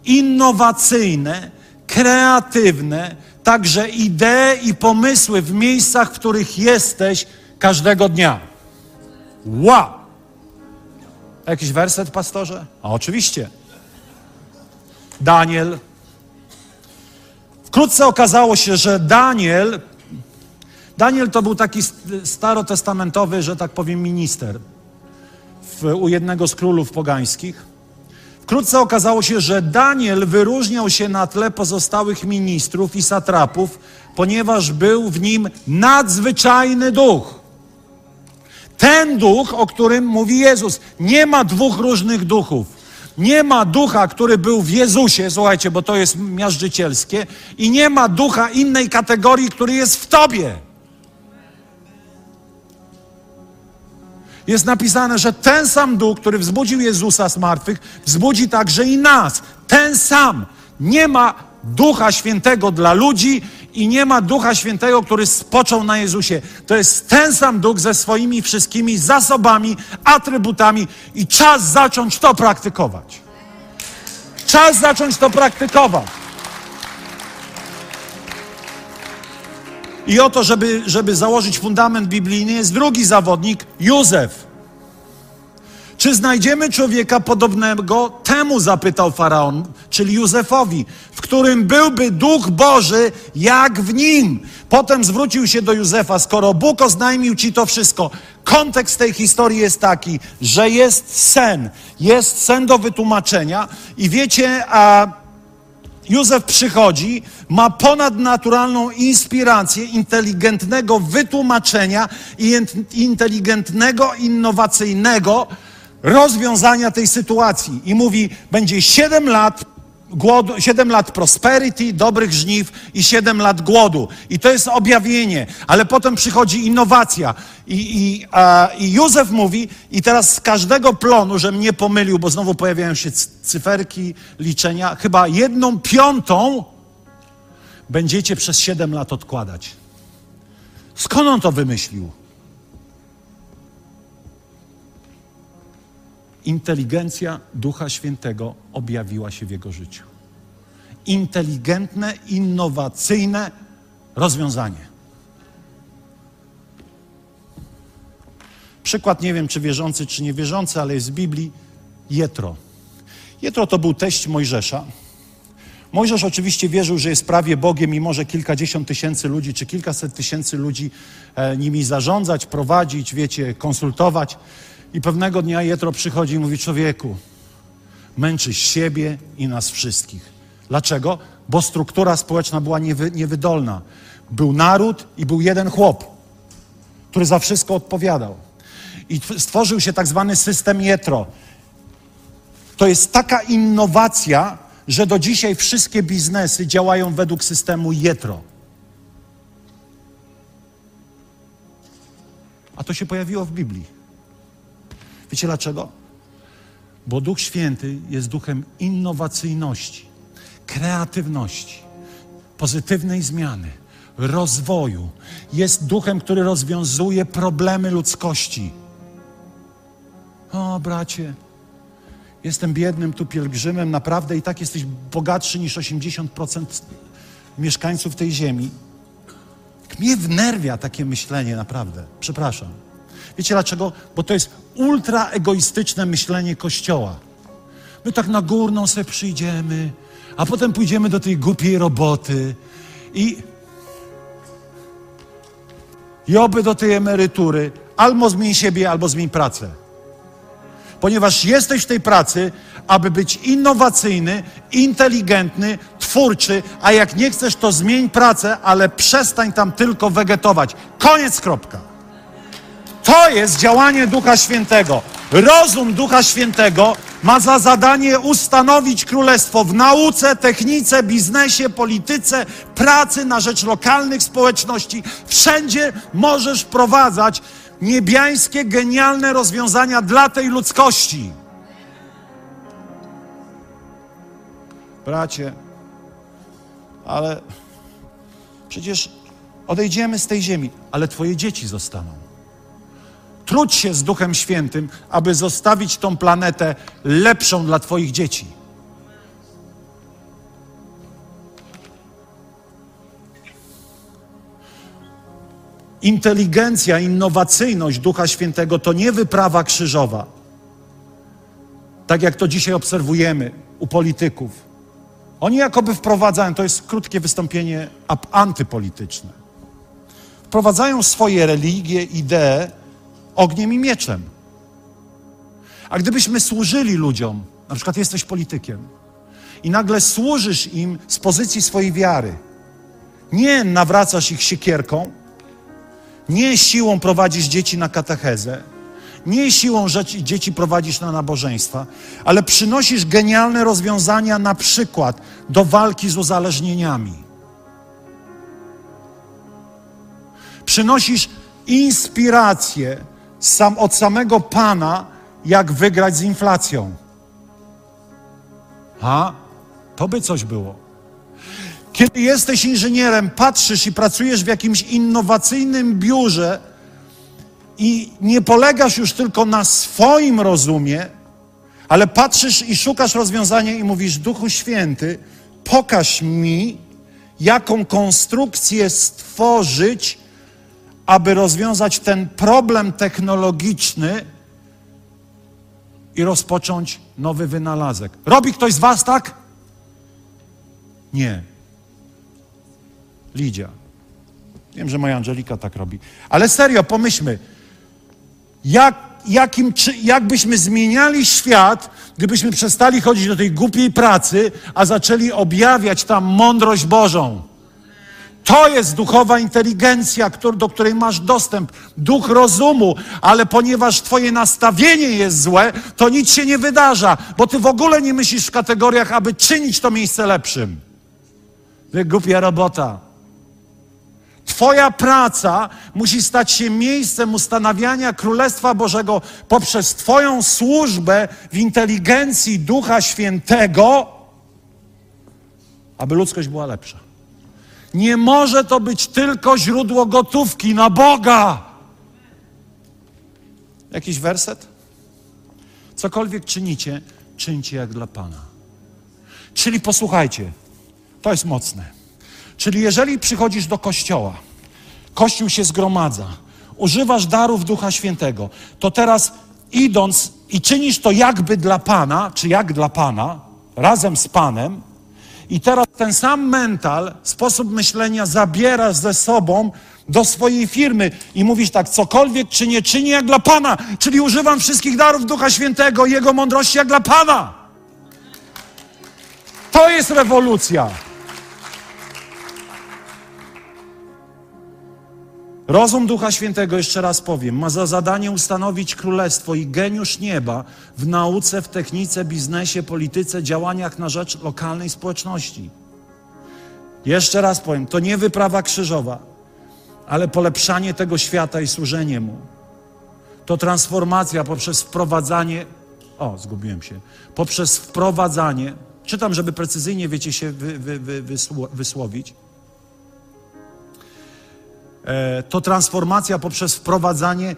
innowacyjne, kreatywne, także idee i pomysły w miejscach, w których jesteś każdego dnia. Wow! Jakiś werset, pastorze? A oczywiście. Daniel. Wkrótce okazało się, że Daniel Daniel to był taki starotestamentowy, że tak powiem, minister w, u jednego z królów pogańskich. Wkrótce okazało się, że Daniel wyróżniał się na tle pozostałych ministrów i satrapów, ponieważ był w nim nadzwyczajny duch. Ten duch, o którym mówi Jezus. Nie ma dwóch różnych duchów. Nie ma ducha, który był w Jezusie, słuchajcie, bo to jest miażdżycielskie, i nie ma ducha innej kategorii, który jest w tobie. Jest napisane, że ten sam duch, który wzbudził Jezusa z martwych, wzbudzi także i nas. Ten sam. Nie ma Ducha Świętego dla ludzi i nie ma Ducha Świętego, który spoczął na Jezusie. To jest ten sam Duch ze swoimi wszystkimi zasobami, atrybutami i czas zacząć to praktykować. Czas zacząć to praktykować. I oto, żeby, żeby założyć fundament biblijny, jest drugi zawodnik, Józef. Czy znajdziemy człowieka podobnego temu, zapytał faraon, czyli Józefowi, w którym byłby duch Boży jak w nim? Potem zwrócił się do Józefa, skoro Bóg oznajmił ci to wszystko. Kontekst tej historii jest taki, że jest sen, jest sen do wytłumaczenia i wiecie, a Józef przychodzi, ma ponadnaturalną inspirację inteligentnego wytłumaczenia i inteligentnego, innowacyjnego rozwiązania tej sytuacji. I mówi, będzie 7 lat głodu, 7 lat prosperity, dobrych żniw i 7 lat głodu. I to jest objawienie, ale potem przychodzi innowacja. I, i, a, I Józef mówi, i teraz z każdego plonu, że mnie pomylił, bo znowu pojawiają się cyferki, liczenia, chyba jedną piątą będziecie przez 7 lat odkładać. Skąd on to wymyślił? Inteligencja Ducha Świętego objawiła się w jego życiu. Inteligentne, innowacyjne rozwiązanie. Przykład, nie wiem czy wierzący, czy niewierzący, ale jest z Biblii, Jetro. Jetro to był teść Mojżesza. Mojżesz oczywiście wierzył, że jest prawie Bogiem i może kilkadziesiąt tysięcy ludzi, czy kilkaset tysięcy ludzi e, nimi zarządzać, prowadzić, wiecie, konsultować. I pewnego dnia Jetro przychodzi i mówi: Człowieku, męczysz siebie i nas wszystkich. Dlaczego? Bo struktura społeczna była niewy, niewydolna. Był naród i był jeden chłop, który za wszystko odpowiadał. I stworzył się tak zwany system Jetro. To jest taka innowacja, że do dzisiaj wszystkie biznesy działają według systemu Jetro. A to się pojawiło w Biblii. Wiecie dlaczego? Bo Duch Święty jest duchem innowacyjności, kreatywności, pozytywnej zmiany, rozwoju. Jest duchem, który rozwiązuje problemy ludzkości. O, bracie, jestem biednym tu pielgrzymem, naprawdę i tak jesteś bogatszy niż 80% mieszkańców tej ziemi. Mnie wnerwia takie myślenie, naprawdę. Przepraszam. Wiecie dlaczego? Bo to jest ultra egoistyczne myślenie Kościoła. My tak na górną sobie przyjdziemy, a potem pójdziemy do tej głupiej roboty i, i oby do tej emerytury albo zmień siebie, albo zmień pracę. Ponieważ jesteś w tej pracy, aby być innowacyjny, inteligentny, twórczy, a jak nie chcesz, to zmień pracę, ale przestań tam tylko wegetować. Koniec, kropka. To jest działanie Ducha Świętego. Rozum Ducha Świętego ma za zadanie ustanowić królestwo w nauce, technice, biznesie, polityce, pracy na rzecz lokalnych społeczności. Wszędzie możesz wprowadzać niebiańskie, genialne rozwiązania dla tej ludzkości. Bracie, ale przecież odejdziemy z tej ziemi, ale Twoje dzieci zostaną. Trudź się z Duchem Świętym, aby zostawić tą planetę lepszą dla Twoich dzieci. Inteligencja, innowacyjność Ducha Świętego to nie wyprawa krzyżowa, tak jak to dzisiaj obserwujemy u polityków. Oni jakoby wprowadzają, to jest krótkie wystąpienie antypolityczne, wprowadzają swoje religie, idee, ogniem i mieczem. A gdybyśmy służyli ludziom, na przykład jesteś politykiem i nagle służysz im z pozycji swojej wiary, nie nawracasz ich siekierką, nie siłą prowadzisz dzieci na katechezę, nie siłą rzeczy dzieci prowadzisz na nabożeństwa, ale przynosisz genialne rozwiązania na przykład do walki z uzależnieniami. Przynosisz inspirację sam, od samego Pana, jak wygrać z inflacją. A? To by coś było. Kiedy jesteś inżynierem, patrzysz i pracujesz w jakimś innowacyjnym biurze i nie polegasz już tylko na swoim rozumie, ale patrzysz i szukasz rozwiązania i mówisz: Duchu Święty, pokaż mi, jaką konstrukcję stworzyć, aby rozwiązać ten problem technologiczny i rozpocząć nowy wynalazek. Robi ktoś z Was tak? Nie. Lidia. Wiem, że moja Angelika tak robi. Ale serio, pomyślmy, jak, jakim, czy, jakbyśmy zmieniali świat, gdybyśmy przestali chodzić do tej głupiej pracy, a zaczęli objawiać tam mądrość Bożą. To jest duchowa inteligencja, do której masz dostęp, duch rozumu, ale ponieważ Twoje nastawienie jest złe, to nic się nie wydarza, bo Ty w ogóle nie myślisz w kategoriach, aby czynić to miejsce lepszym. Wy głupia robota. Twoja praca musi stać się miejscem ustanawiania Królestwa Bożego poprzez Twoją służbę w inteligencji Ducha Świętego, aby ludzkość była lepsza. Nie może to być tylko źródło gotówki na Boga. Jakiś werset? Cokolwiek czynicie, czyńcie jak dla Pana. Czyli posłuchajcie, to jest mocne. Czyli jeżeli przychodzisz do kościoła, kościół się zgromadza, używasz darów Ducha Świętego, to teraz idąc i czynisz to jakby dla Pana, czy jak dla Pana, razem z Panem, i teraz ten sam mental, sposób myślenia zabierasz ze sobą do swojej firmy i mówisz tak, cokolwiek czy nie czynię jak dla Pana, czyli używam wszystkich darów Ducha Świętego i Jego mądrości jak dla Pana. To jest rewolucja. Rozum Ducha Świętego, jeszcze raz powiem, ma za zadanie ustanowić królestwo i geniusz nieba w nauce, w technice, biznesie, polityce, działaniach na rzecz lokalnej społeczności. Jeszcze raz powiem, to nie wyprawa krzyżowa, ale polepszanie tego świata i służenie mu. To transformacja poprzez wprowadzanie, o, zgubiłem się, poprzez wprowadzanie, czytam, żeby precyzyjnie, wiecie, się wy, wy, wy, wysłowić, to transformacja poprzez wprowadzanie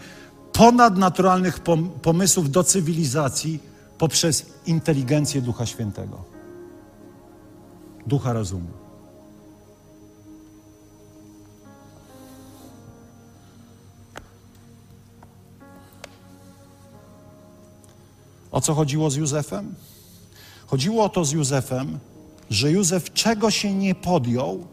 ponadnaturalnych pomysłów do cywilizacji poprzez inteligencję Ducha Świętego, Ducha Rozumu. O co chodziło z Józefem? Chodziło o to z Józefem, że Józef czego się nie podjął,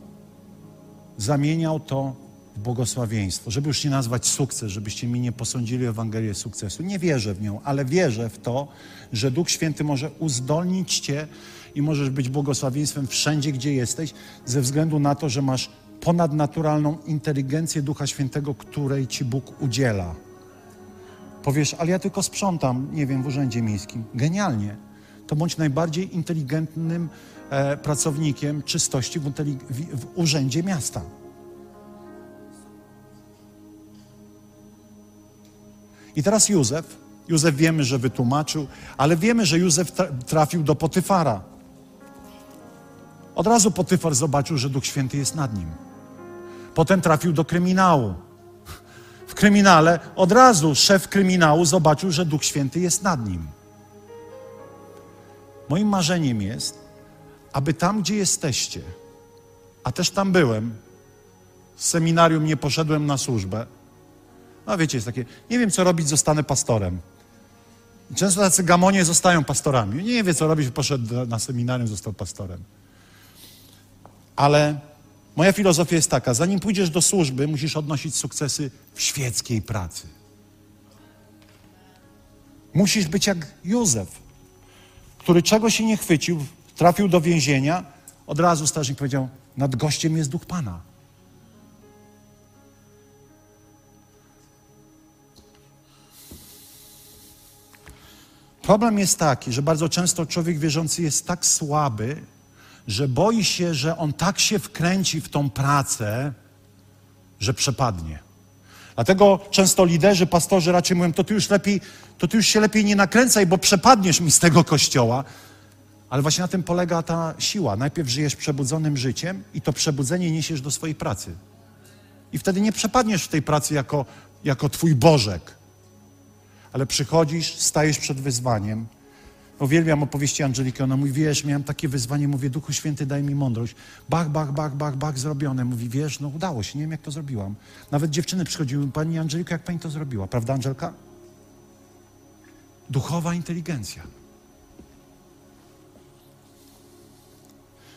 zamieniał to błogosławieństwo, żeby już nie nazwać sukces, żebyście mi nie posądzili Ewangelię sukcesu. Nie wierzę w nią, ale wierzę w to, że Duch Święty może uzdolnić Cię i możesz być błogosławieństwem wszędzie, gdzie jesteś, ze względu na to, że masz ponadnaturalną inteligencję Ducha Świętego, której Ci Bóg udziela. Powiesz, ale ja tylko sprzątam, nie wiem, w urzędzie miejskim. Genialnie. To bądź najbardziej inteligentnym e, pracownikiem czystości w, w, w urzędzie miasta. I teraz Józef, Józef wiemy, że wytłumaczył, ale wiemy, że Józef trafił do Potyfara. Od razu Potyfar zobaczył, że Duch Święty jest nad nim. Potem trafił do kryminału. W kryminale od razu szef kryminału zobaczył, że Duch Święty jest nad nim. Moim marzeniem jest, aby tam, gdzie jesteście, a też tam byłem, z seminarium nie poszedłem na służbę, no wiecie, jest takie, nie wiem co robić, zostanę pastorem. Często tacy gamonie zostają pastorami. Nie wie co robić, poszedł na seminarium, został pastorem. Ale moja filozofia jest taka, zanim pójdziesz do służby, musisz odnosić sukcesy w świeckiej pracy. Musisz być jak Józef, który czego się nie chwycił, trafił do więzienia, od razu strażnik powiedział, nad gościem jest duch Pana. Problem jest taki, że bardzo często człowiek wierzący jest tak słaby, że boi się, że on tak się wkręci w tą pracę, że przepadnie. Dlatego często liderzy, pastorzy raczej mówią, to ty już lepiej, to ty już się lepiej nie nakręcaj, bo przepadniesz mi z tego kościoła. Ale właśnie na tym polega ta siła. Najpierw żyjesz przebudzonym życiem i to przebudzenie niesiesz do swojej pracy. I wtedy nie przepadniesz w tej pracy jako, jako twój Bożek ale przychodzisz, stajesz przed wyzwaniem Uwielbiam opowieści Angeliki. Ona mówi, wiesz, miałem takie wyzwanie, mówię, Duchu Święty, daj mi mądrość. Bach, bach, bach, bach, bach, zrobione. Mówi, wiesz, no udało się, nie wiem, jak to zrobiłam. Nawet dziewczyny przychodziły, Pani Angelika, jak Pani to zrobiła? Prawda, Angelka? Duchowa inteligencja.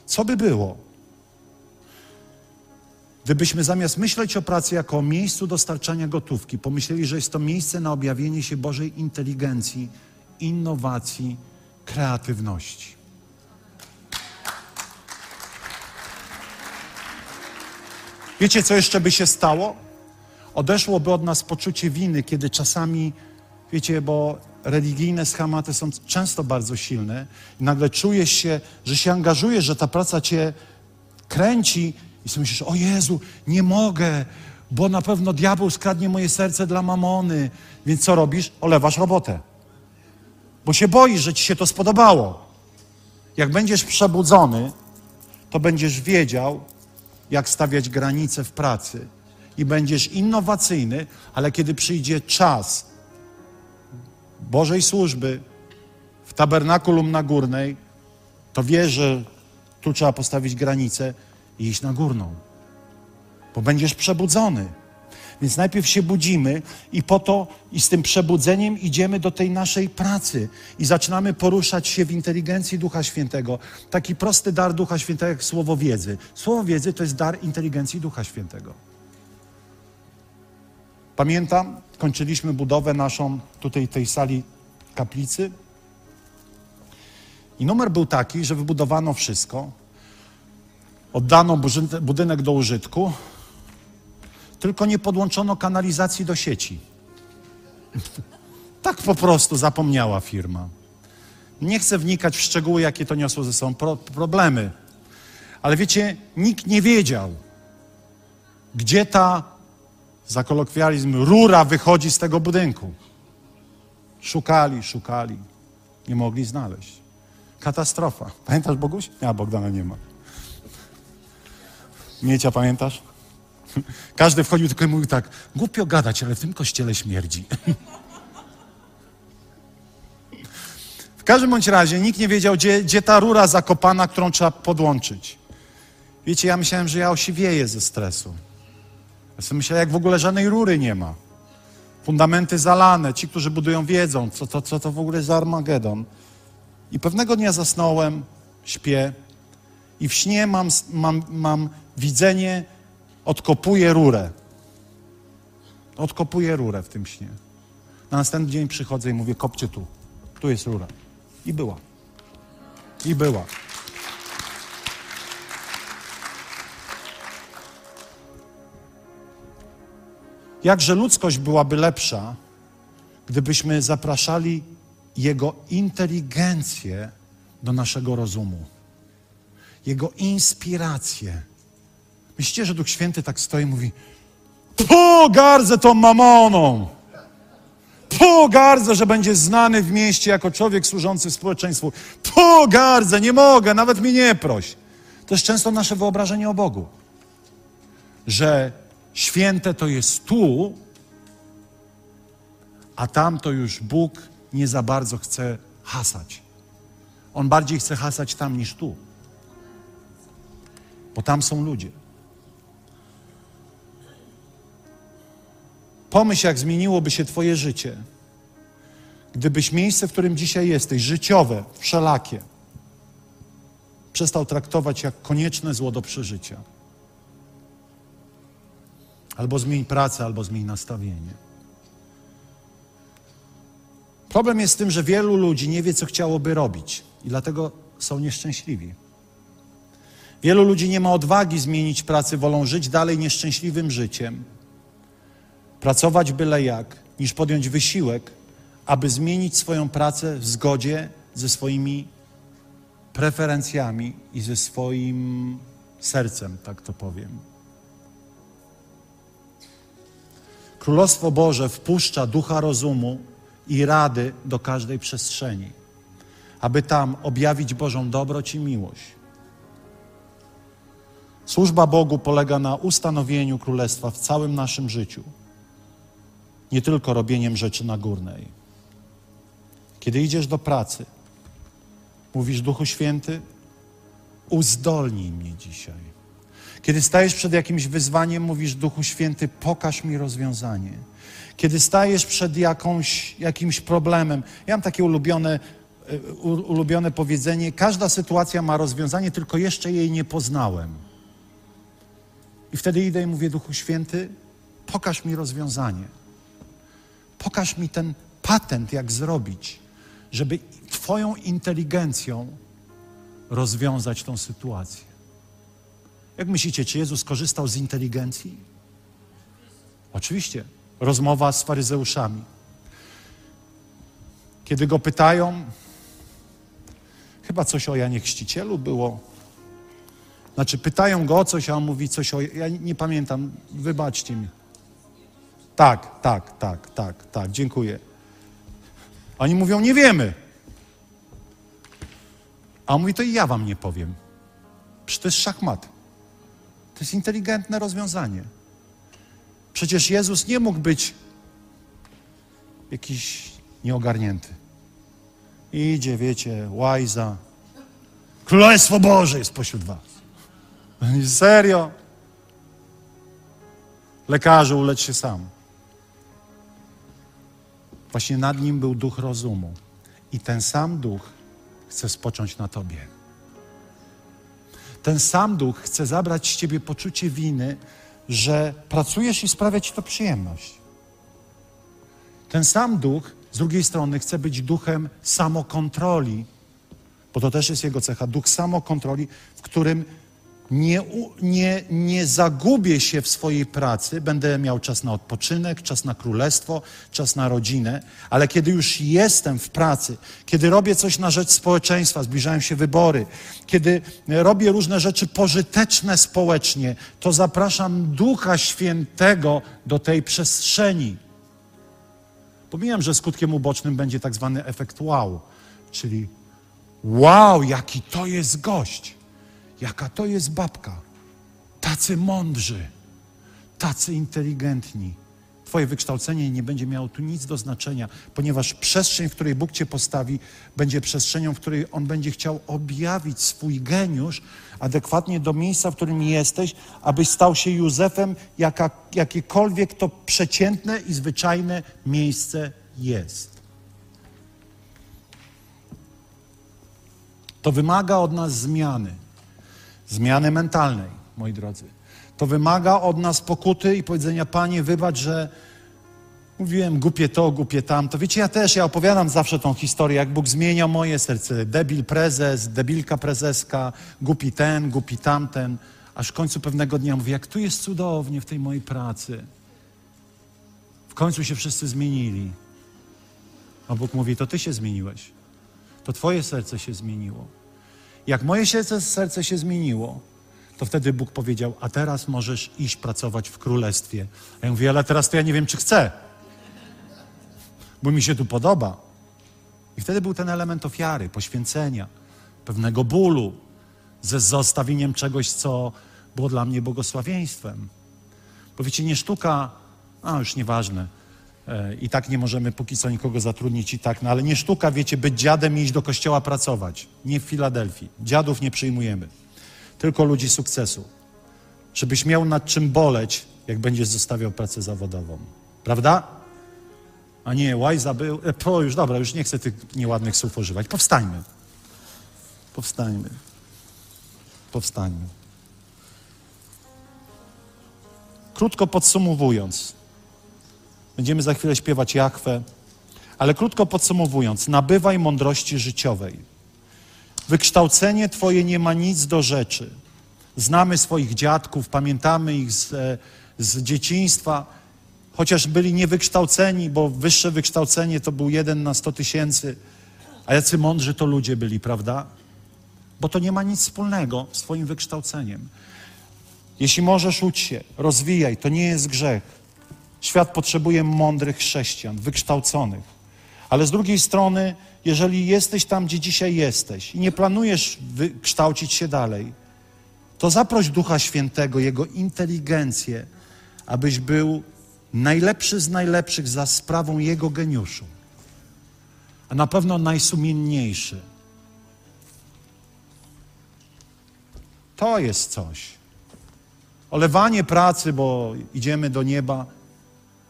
Co by było, gdybyśmy zamiast myśleć o pracy jako o miejscu dostarczania gotówki, pomyśleli, że jest to miejsce na objawienie się Bożej inteligencji, innowacji, kreatywności. Wiecie, co jeszcze by się stało? Odeszłoby od nas poczucie winy, kiedy czasami, wiecie, bo religijne schematy są często bardzo silne i nagle czujesz się, że się angażujesz, że ta praca cię kręci i sobie myślisz, o Jezu, nie mogę, bo na pewno diabeł skradnie moje serce dla mamony. Więc co robisz? Olewasz robotę. Bo się boisz, że ci się to spodobało. Jak będziesz przebudzony, to będziesz wiedział, jak stawiać granice w pracy. I będziesz innowacyjny, ale kiedy przyjdzie czas Bożej służby w tabernakulum na górnej, to wiesz, że tu trzeba postawić granicę i iść na górną. Bo będziesz przebudzony. Więc najpierw się budzimy i po to i z tym przebudzeniem idziemy do tej naszej pracy i zaczynamy poruszać się w inteligencji Ducha Świętego. Taki prosty dar Ducha Świętego jak słowo wiedzy. Słowo wiedzy to jest dar inteligencji Ducha Świętego. Pamiętam, kończyliśmy budowę naszą tutaj tej sali kaplicy i numer był taki, że wybudowano wszystko, oddano budynek do użytku, tylko nie podłączono kanalizacji do sieci. tak po prostu zapomniała firma. Nie chcę wnikać w szczegóły, jakie to niosło ze sobą pro problemy. Ale wiecie, nikt nie wiedział, gdzie ta, za kolokwializm, rura wychodzi z tego budynku. Szukali, szukali. Nie mogli znaleźć. Katastrofa. Pamiętasz Boguś? Ja, Bogdana nie ma. Miecia, pamiętasz? Każdy wchodził tylko i mówił tak, głupio gadać, ale w tym kościele śmierdzi. W każdym bądź razie nikt nie wiedział, gdzie, gdzie ta rura zakopana, którą trzeba podłączyć. Wiecie, ja myślałem, że ja osiwieję ze stresu. Ja sobie myślałem, jak w ogóle żadnej rury nie ma. Fundamenty zalane, ci, którzy budują wiedzą, co to, co to w ogóle za Armagedon. I pewnego dnia zasnąłem, śpię i w śnie mam, mam, mam widzenie odkopuję rurę. Odkopuję rurę w tym śnie. Na następny dzień przychodzę i mówię, kopcie tu. Tu jest rura. I była. I była. Jakże ludzkość byłaby lepsza, gdybyśmy zapraszali Jego inteligencję do naszego rozumu, Jego inspirację Myślicie, że Duch Święty tak stoi i mówi pogardzę tą mamoną. Pogardzę, że będzie znany w mieście jako człowiek służący społeczeństwu. Pogardzę, nie mogę, nawet mnie nie proś. To jest często nasze wyobrażenie o Bogu. Że święte to jest tu, a tam to już Bóg nie za bardzo chce hasać. On bardziej chce hasać tam niż tu. Bo tam są ludzie. Pomyśl, jak zmieniłoby się Twoje życie, gdybyś miejsce, w którym dzisiaj jesteś, życiowe, wszelakie, przestał traktować jak konieczne zło do przeżycia. Albo zmień pracę, albo zmień nastawienie. Problem jest w tym, że wielu ludzi nie wie, co chciałoby robić i dlatego są nieszczęśliwi. Wielu ludzi nie ma odwagi zmienić pracy, wolą żyć dalej nieszczęśliwym życiem pracować byle jak, niż podjąć wysiłek, aby zmienić swoją pracę w zgodzie ze swoimi preferencjami i ze swoim sercem, tak to powiem. Królestwo Boże wpuszcza ducha rozumu i rady do każdej przestrzeni, aby tam objawić Bożą dobroć i miłość. Służba Bogu polega na ustanowieniu królestwa w całym naszym życiu nie tylko robieniem rzeczy nagórnej. Kiedy idziesz do pracy, Mówisz, Duchu Święty, uzdolnij mnie dzisiaj. Kiedy stajesz przed jakimś wyzwaniem, mówisz, Duchu Święty, pokaż mi rozwiązanie. Kiedy stajesz przed jakąś, jakimś problemem, ja mam takie ulubione, e, ulubione powiedzenie, każda sytuacja ma rozwiązanie, tylko jeszcze jej nie poznałem. I wtedy idę i mówię, Duchu Święty, pokaż mi rozwiązanie. Pokaż mi ten patent, jak zrobić, żeby Twoją inteligencją rozwiązać tą sytuację. Jak myślicie, czy Jezus korzystał z inteligencji? Oczywiście. Rozmowa z faryzeuszami. Kiedy go pytają, chyba coś o Janie Chrzcicielu było. Znaczy, pytają go o coś, a on mówi coś o. Ja nie pamiętam, wybaczcie mi. Tak, tak, tak, tak, tak, dziękuję. Oni mówią, nie wiemy. A on mówi, to i ja wam nie powiem. Przecież to jest szachmat. To jest inteligentne rozwiązanie. Przecież Jezus nie mógł być jakiś nieogarnięty. Idzie, wiecie, łajza. Królestwo Boże jest pośród was. Serio? Lekarzu, ulecz się sam. Właśnie nad nim był duch rozumu. I ten sam duch chce spocząć na tobie. Ten sam duch chce zabrać z ciebie poczucie winy, że pracujesz i sprawia ci to przyjemność. Ten sam duch z drugiej strony chce być duchem samokontroli, bo to też jest jego cecha, duch samokontroli, w którym nie, nie, nie zagubię się w swojej pracy, będę miał czas na odpoczynek, czas na królestwo, czas na rodzinę, ale kiedy już jestem w pracy, kiedy robię coś na rzecz społeczeństwa, zbliżają się wybory, kiedy robię różne rzeczy pożyteczne społecznie, to zapraszam Ducha Świętego do tej przestrzeni. Pomijam, że skutkiem ubocznym będzie tak zwany efekt wow, czyli wow, jaki to jest gość jaka to jest babka. Tacy mądrzy, tacy inteligentni. Twoje wykształcenie nie będzie miało tu nic do znaczenia, ponieważ przestrzeń, w której Bóg Cię postawi, będzie przestrzenią, w której On będzie chciał objawić swój geniusz adekwatnie do miejsca, w którym jesteś, abyś stał się Józefem, jaka, jakiekolwiek to przeciętne i zwyczajne miejsce jest. To wymaga od nas zmiany zmiany mentalnej, moi drodzy. To wymaga od nas pokuty i powiedzenia, Panie, wybacz, że mówiłem głupie to, głupie tamto. Wiecie, ja też, ja opowiadam zawsze tą historię, jak Bóg zmieniał moje serce. Debil prezes, debilka prezeska, głupi ten, głupi tamten. Aż w końcu pewnego dnia mówię, jak tu jest cudownie w tej mojej pracy. W końcu się wszyscy zmienili. A Bóg mówi, to ty się zmieniłeś. To twoje serce się zmieniło. Jak moje serce, się zmieniło, to wtedy Bóg powiedział, a teraz możesz iść pracować w królestwie. A ja mówię, ale teraz to ja nie wiem, czy chcę, bo mi się tu podoba. I wtedy był ten element ofiary, poświęcenia, pewnego bólu, ze zostawieniem czegoś, co było dla mnie błogosławieństwem. Bo wiecie, nie sztuka, a już nieważne, I tak nie możemy póki co nikogo zatrudnić i tak, no ale nie sztuka, wiecie, być dziadem i iść do kościoła pracować. Nie w Filadelfii. Dziadów nie przyjmujemy. Tylko ludzi sukcesu. Żebyś miał nad czym boleć, jak będziesz zostawiał pracę zawodową. Prawda? A nie, łajza był... E, po, już dobra, już nie chcę tych nieładnych słów używać. Powstańmy. Powstańmy. Powstańmy. Krótko podsumowując, Będziemy za chwilę śpiewać Jachwę. Ale krótko podsumowując, nabywaj mądrości życiowej. Wykształcenie Twoje nie ma nic do rzeczy. Znamy swoich dziadków, pamiętamy ich z, e, z dzieciństwa, chociaż byli niewykształceni, bo wyższe wykształcenie to był jeden na sto tysięcy. A jacy mądrzy to ludzie byli, prawda? Bo to nie ma nic wspólnego z Twoim wykształceniem. Jeśli możesz, ucz się, rozwijaj, to nie jest grzech. Świat potrzebuje mądrych chrześcijan, wykształconych. Ale z drugiej strony, jeżeli jesteś tam, gdzie dzisiaj jesteś i nie planujesz wykształcić się dalej, to zaproś Ducha Świętego, Jego inteligencję, abyś był najlepszy z najlepszych za sprawą Jego geniuszu, a na pewno najsumienniejszy To jest coś. Olewanie pracy, bo idziemy do nieba,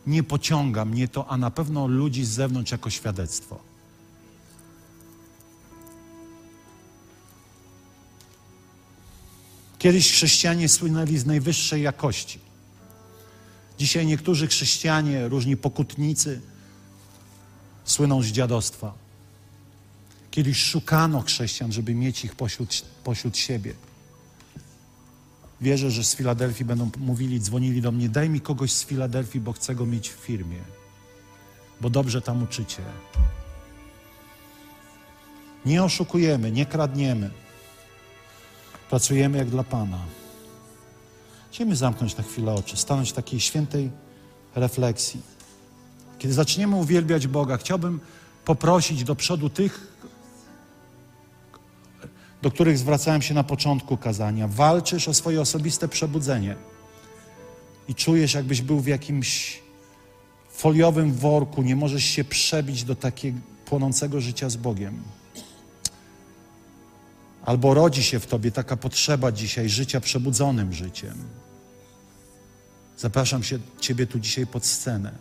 nie pociąga mnie to, a na pewno ludzi z zewnątrz jako świadectwo. Kiedyś chrześcijanie słynęli z najwyższej jakości. Dzisiaj niektórzy chrześcijanie, różni pokutnicy, słyną z dziadostwa. Kiedyś szukano chrześcijan, żeby mieć ich pośród, pośród siebie. Wierzę, że z Filadelfii będą mówili, dzwonili do mnie, daj mi kogoś z Filadelfii, bo chcę go mieć w firmie, bo dobrze tam uczycie. Nie oszukujemy, nie kradniemy. Pracujemy jak dla Pana. Chcielibyśmy zamknąć na chwilę oczy, stanąć w takiej świętej refleksji. Kiedy zaczniemy uwielbiać Boga, chciałbym poprosić do przodu tych, do których zwracałem się na początku kazania. Walczysz o swoje osobiste przebudzenie i czujesz, jakbyś był w jakimś foliowym worku, nie możesz się przebić do takiego płonącego życia z Bogiem. Albo rodzi się w tobie taka potrzeba dzisiaj życia przebudzonym życiem. Zapraszam się Ciebie tu dzisiaj pod scenę.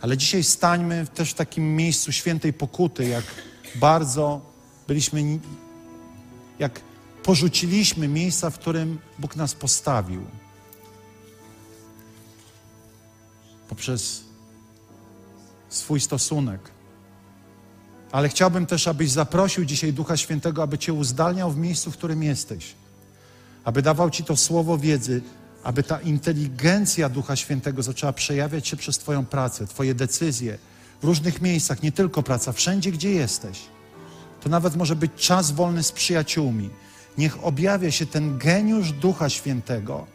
Ale dzisiaj stańmy też w takim miejscu świętej pokuty, jak bardzo byliśmy, jak porzuciliśmy miejsca, w którym Bóg nas postawił. Poprzez swój stosunek. Ale chciałbym też, abyś zaprosił dzisiaj Ducha Świętego, aby Cię uzdalniał w miejscu, w którym jesteś. Aby dawał Ci to słowo wiedzy, aby ta inteligencja Ducha Świętego zaczęła przejawiać się przez Twoją pracę, Twoje decyzje w różnych miejscach, nie tylko praca, wszędzie, gdzie jesteś. To nawet może być czas wolny z przyjaciółmi. Niech objawia się ten geniusz Ducha Świętego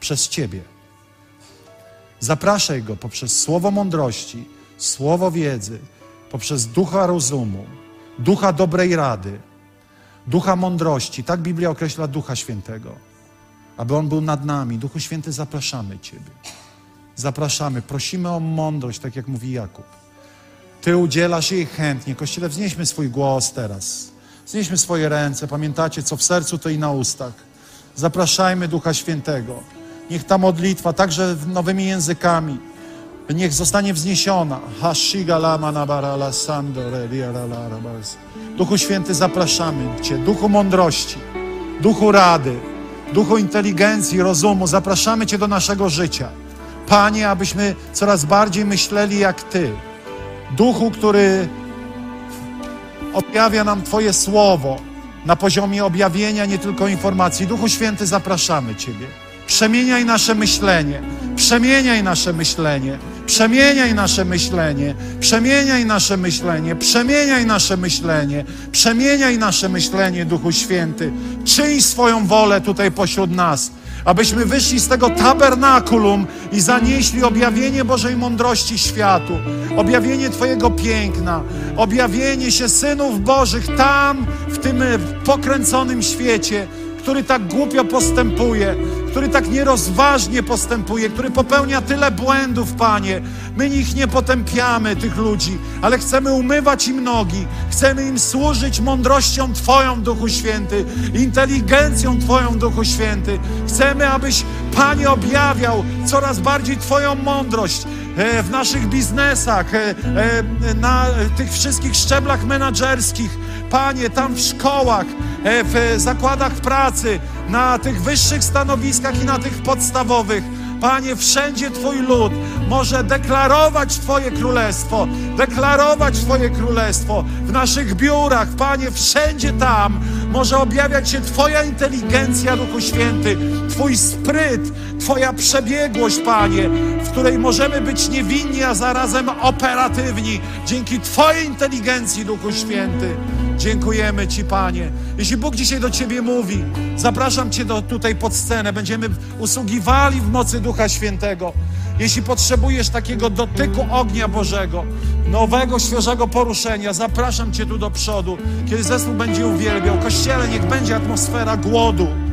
przez Ciebie. Zapraszaj Go poprzez słowo mądrości, słowo wiedzy, poprzez ducha rozumu, ducha dobrej rady, ducha mądrości. Tak Biblia określa Ducha Świętego. Aby On był nad nami. Duchu Święty, zapraszamy Ciebie. Zapraszamy, prosimy o mądrość, tak jak mówi Jakub. Ty udzielasz jej chętnie. Kościele, wznieśmy swój głos teraz. Wznieśmy swoje ręce. Pamiętacie, co w sercu, to i na ustach. Zapraszajmy Ducha Świętego. Niech ta modlitwa, także nowymi językami, niech zostanie wzniesiona. Duchu Święty, zapraszamy Cię. Duchu mądrości, Duchu rady, Duchu inteligencji, rozumu, zapraszamy Cię do naszego życia. Panie, abyśmy coraz bardziej myśleli jak Ty. Duchu, który objawia nam Twoje słowo na poziomie objawienia, nie tylko informacji. Duchu Święty, zapraszamy Ciebie. Przemieniaj nasze myślenie, przemieniaj nasze myślenie, przemieniaj nasze myślenie, przemieniaj nasze myślenie, przemieniaj nasze myślenie, przemieniaj nasze myślenie, Duchu Święty. Czyń swoją wolę tutaj pośród nas, abyśmy wyszli z tego tabernakulum i zanieśli objawienie Bożej mądrości światu, objawienie Twojego piękna, objawienie się synów Bożych tam, w tym pokręconym świecie, który tak głupio postępuje, który tak nierozważnie postępuje, który popełnia tyle błędów, Panie. My ich nie potępiamy, tych ludzi, ale chcemy umywać im nogi, chcemy im służyć mądrością Twoją, Duchu Święty, inteligencją Twoją, Duchu Święty. Chcemy, abyś, Panie, objawiał coraz bardziej Twoją mądrość e, w naszych biznesach, e, e, na tych wszystkich szczeblach menedżerskich, Panie, tam w szkołach, w zakładach pracy, na tych wyższych stanowiskach i na tych podstawowych. Panie, wszędzie Twój lud może deklarować Twoje królestwo, deklarować Twoje królestwo w naszych biurach, Panie, wszędzie tam może objawiać się Twoja inteligencja, Duchu Święty, Twój spryt, Twoja przebiegłość, Panie, w której możemy być niewinni, a zarazem operatywni dzięki Twojej inteligencji, Duchu Święty. Dziękujemy Ci, Panie. Jeśli Bóg dzisiaj do Ciebie mówi, zapraszam Cię do, tutaj pod scenę. Będziemy usługiwali w mocy Ducha Świętego. Jeśli potrzebujesz takiego dotyku ognia Bożego, nowego, świeżego poruszenia, zapraszam Cię tu do przodu, kiedy zespół będzie uwielbiał. Kościele, niech będzie atmosfera głodu